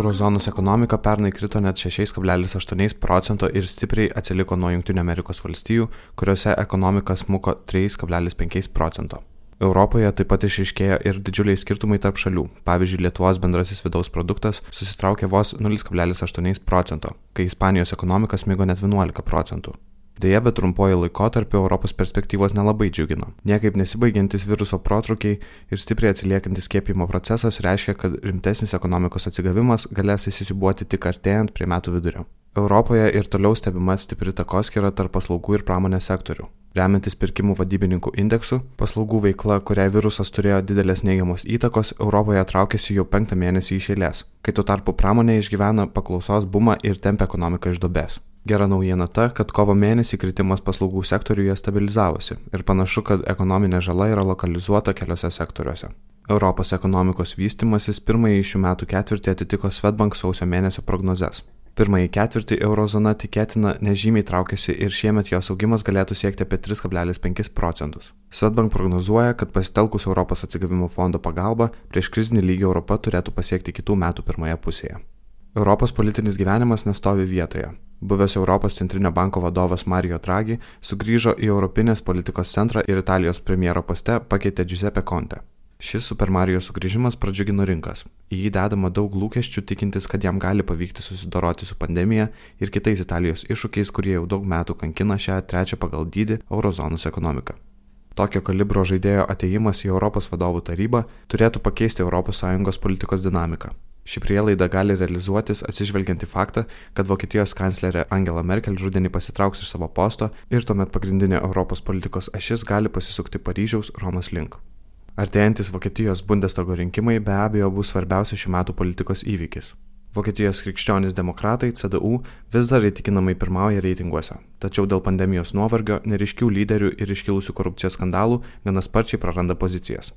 Eurozonos ekonomika pernai krito net 6,8 procento ir stipriai atsiliko nuo Junktinių Amerikos valstijų, kuriuose ekonomika smuko 3,5 procento. Europoje taip pat išriškėjo ir didžiuliai skirtumai tarp šalių. Pavyzdžiui, Lietuvos bendrasis vidaus produktas susitraukė vos 0,8 procento, kai Ispanijos ekonomika smigo net 11 procentų. Deja, bet trumpuoju laikotarpiu Europos perspektyvos nelabai džiugina. Niekaip nesibaigiantis viruso protrukiai ir stipriai atsiliekantis skiepimo procesas reiškia, kad rimtesnis ekonomikos atsigavimas galės įsisibuoti tik artėjant prie metų vidurio. Europoje ir toliau stebima stipri takoskira tarp paslaugų ir pramonės sektorių. Remiantis pirkimų vadybininkų indeksu, paslaugų veikla, kuriai virusas turėjo didelės neigiamos įtakos, Europoje traukėsi jau penktą mėnesį iš eilės, kai tuo tarpu pramonė išgyvena paklausos bumą ir tempia ekonomiką iš dubės. Gera naujiena ta, kad kovo mėnesį kritimas paslaugų sektoriuje stabilizavosi ir panašu, kad ekonominė žala yra lokalizuota keliose sektoriuose. Europos ekonomikos vystimasis pirmąjį šių metų ketvirtį atitiko Svetbank sausio mėnesio prognozes. Pirmąjį ketvirtį eurozona tikėtina nežymiai traukiasi ir šiemet jos augimas galėtų siekti apie 3,5 procentus. Svetbank prognozuoja, kad pasitelkus Europos atsigavimo fondo pagalbą prieš krizinį lygį Europa turėtų pasiekti kitų metų pirmoje pusėje. Europos politinis gyvenimas nestovi vietoje. Buvęs Europos centrinio banko vadovas Mario Draghi sugrįžo į Europinės politikos centrą ir Italijos premjero poste pakeitė Giuseppe Conte. Šis Super Mario sugrįžimas pradžiugino rinkas. Į jį dedama daug lūkesčių tikintis, kad jam gali pavykti susidoroti su pandemija ir kitais Italijos iššūkiais, kurie jau daug metų kankina šią trečią pagal dydį eurozonos ekonomiką. Tokio kalibro žaidėjo ateimas į Europos vadovų tarybą turėtų pakeisti ES politikos dinamiką. Ši prielaida gali realizuotis atsižvelgiant į faktą, kad Vokietijos kanclerė Angela Merkel rudenį pasitrauks iš savo posto ir tuomet pagrindinė Europos politikos ašis gali pasisukti Paryžiaus Romos link. Artėjantis Vokietijos Bundestago rinkimai be abejo bus svarbiausias šių metų politikos įvykis. Vokietijos krikščionys demokratai CDU vis dar įtikinamai pirmauja reitinguose, tačiau dėl pandemijos nuovargio, neriškių lyderių ir iškilusių korupcijos skandalų gana sparčiai praranda pozicijas.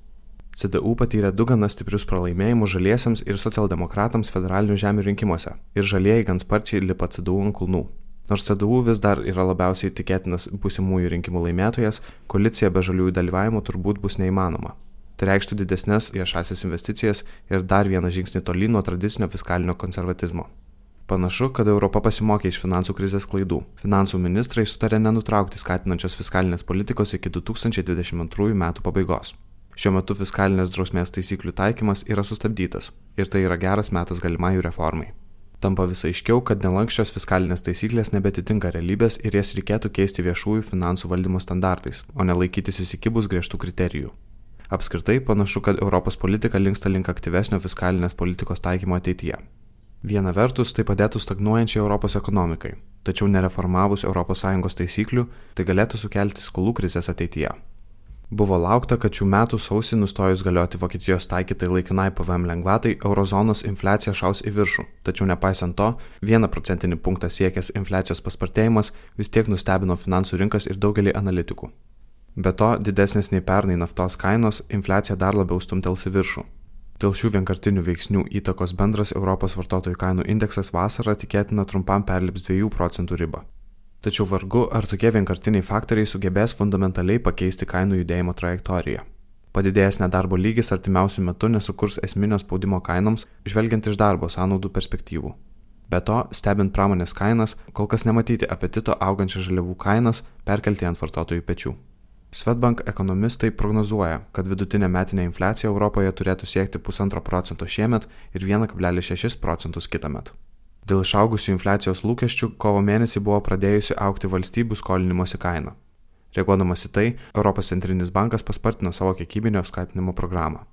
CDU patyrė du gana stiprius pralaimėjimus žaliesiems ir socialdemokratams federalinių žemių rinkimuose ir žalieji gan sparčiai lipa CDU ant kulnų. Nors CDU vis dar yra labiausiai tikėtinas būsimųjų rinkimų laimėtojas, koalicija be žaliųjų dalyvavimo turbūt bus neįmanoma. Tai reikštų didesnės viešasias investicijas ir dar vieną žingsnį tolyn nuo tradicinio fiskalinio konservatizmo. Panašu, kad Europa pasimokė iš finansų krizės klaidų. Finansų ministrai sutarė nenutraukti skatinančios fiskalinės politikos iki 2022 metų pabaigos. Šiuo metu fiskalinės drausmės taisyklių taikymas yra sustabdytas ir tai yra geras metas galimai jų reformai. Tampa vis aiškiau, kad nelankščios fiskalinės taisyklės nebetitinka realybės ir jas reikėtų keisti viešųjų finansų valdymo standartais, o ne laikytis įsikibus griežtų kriterijų. Apskritai panašu, kad Europos politika linksta link aktyvesnio fiskalinės politikos taikymo ateityje. Viena vertus, tai padėtų stagnuojančiai Europos ekonomikai, tačiau nereformavus ES taisyklių, tai galėtų sukelti skolų krizės ateityje. Buvo laukta, kad šių metų sausį nustojus galioti Vokietijos taikytai laikinai PVM lengvatai, eurozonos infliacija šaus į viršų. Tačiau nepaisant to, vieną procentinį punktą siekęs infliacijos paspartėjimas vis tiek nustebino finansų rinkas ir daugelį analitikų. Be to, didesnės nei pernai naftos kainos, infliacija dar labiau stumtels į viršų. Dėl šių vienkartinių veiksnių įtakos bendras Europos vartotojų kainų indeksas vasarą tikėtina trumpam perlips 2 procentų ribą. Tačiau vargu, ar tokie vienkartiniai faktoriai sugebės fundamentaliai pakeisti kainų judėjimo trajektoriją. Padidėjęs nedarbo lygis artimiausių metų nesukurs esminio spaudimo kainoms, žvelgiant iš darbo sąnaudų perspektyvų. Be to, stebint pramonės kainas, kol kas nematyti apetito augančią žaliavų kainas perkelti ant vartotojų pečių. Svetbank ekonomistai prognozuoja, kad vidutinė metinė infliacija Europoje turėtų siekti 1,5 procento šiemet ir 1,6 procentus kitą metą. Dėl išaugusių infliacijos lūkesčių kovo mėnesį buvo pradėjusi aukti valstybių skolinimosi kaina. Reaguodamas į tai, Europos centrinis bankas paspartino savo kiekybinio skatinimo programą.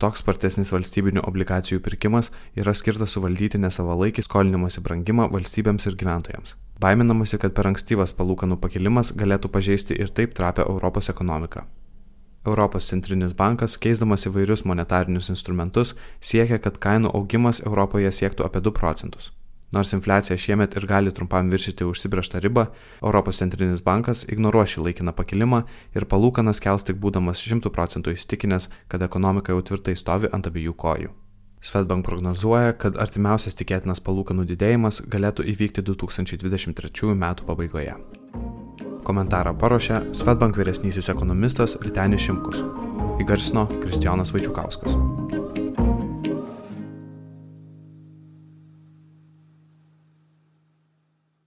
Toks spartesnis valstybinių obligacijų pirkimas yra skirtas suvaldyti nesavalaikį skolinimosi brangimą valstybėms ir gyventojams. Baiminamasi, kad per ankstyvas palūkanų pakilimas galėtų pažeisti ir taip trapę Europos ekonomiką. Europos centrinis bankas, keisdamas įvairius monetarinius instrumentus, siekia, kad kainų augimas Europoje siektų apie 2 procentus. Nors infliacija šiemet ir gali trumpam viršyti užsibrėžtą ribą, Europos centrinis bankas ignoruos šį laikiną pakilimą ir palūkanas kels tik būdamas 100 procentų įsitikinęs, kad ekonomika jau tvirtai stovi ant abiejų kojų. Svetbank prognozuoja, kad artimiausias tikėtinas palūkanų didėjimas galėtų įvykti 2023 m. pabaigoje. Komentarą paruošė Svetbank vyresnysis ekonomistas Vitenis Šimkus. Įgarsino Kristijonas Vaičiukauskas.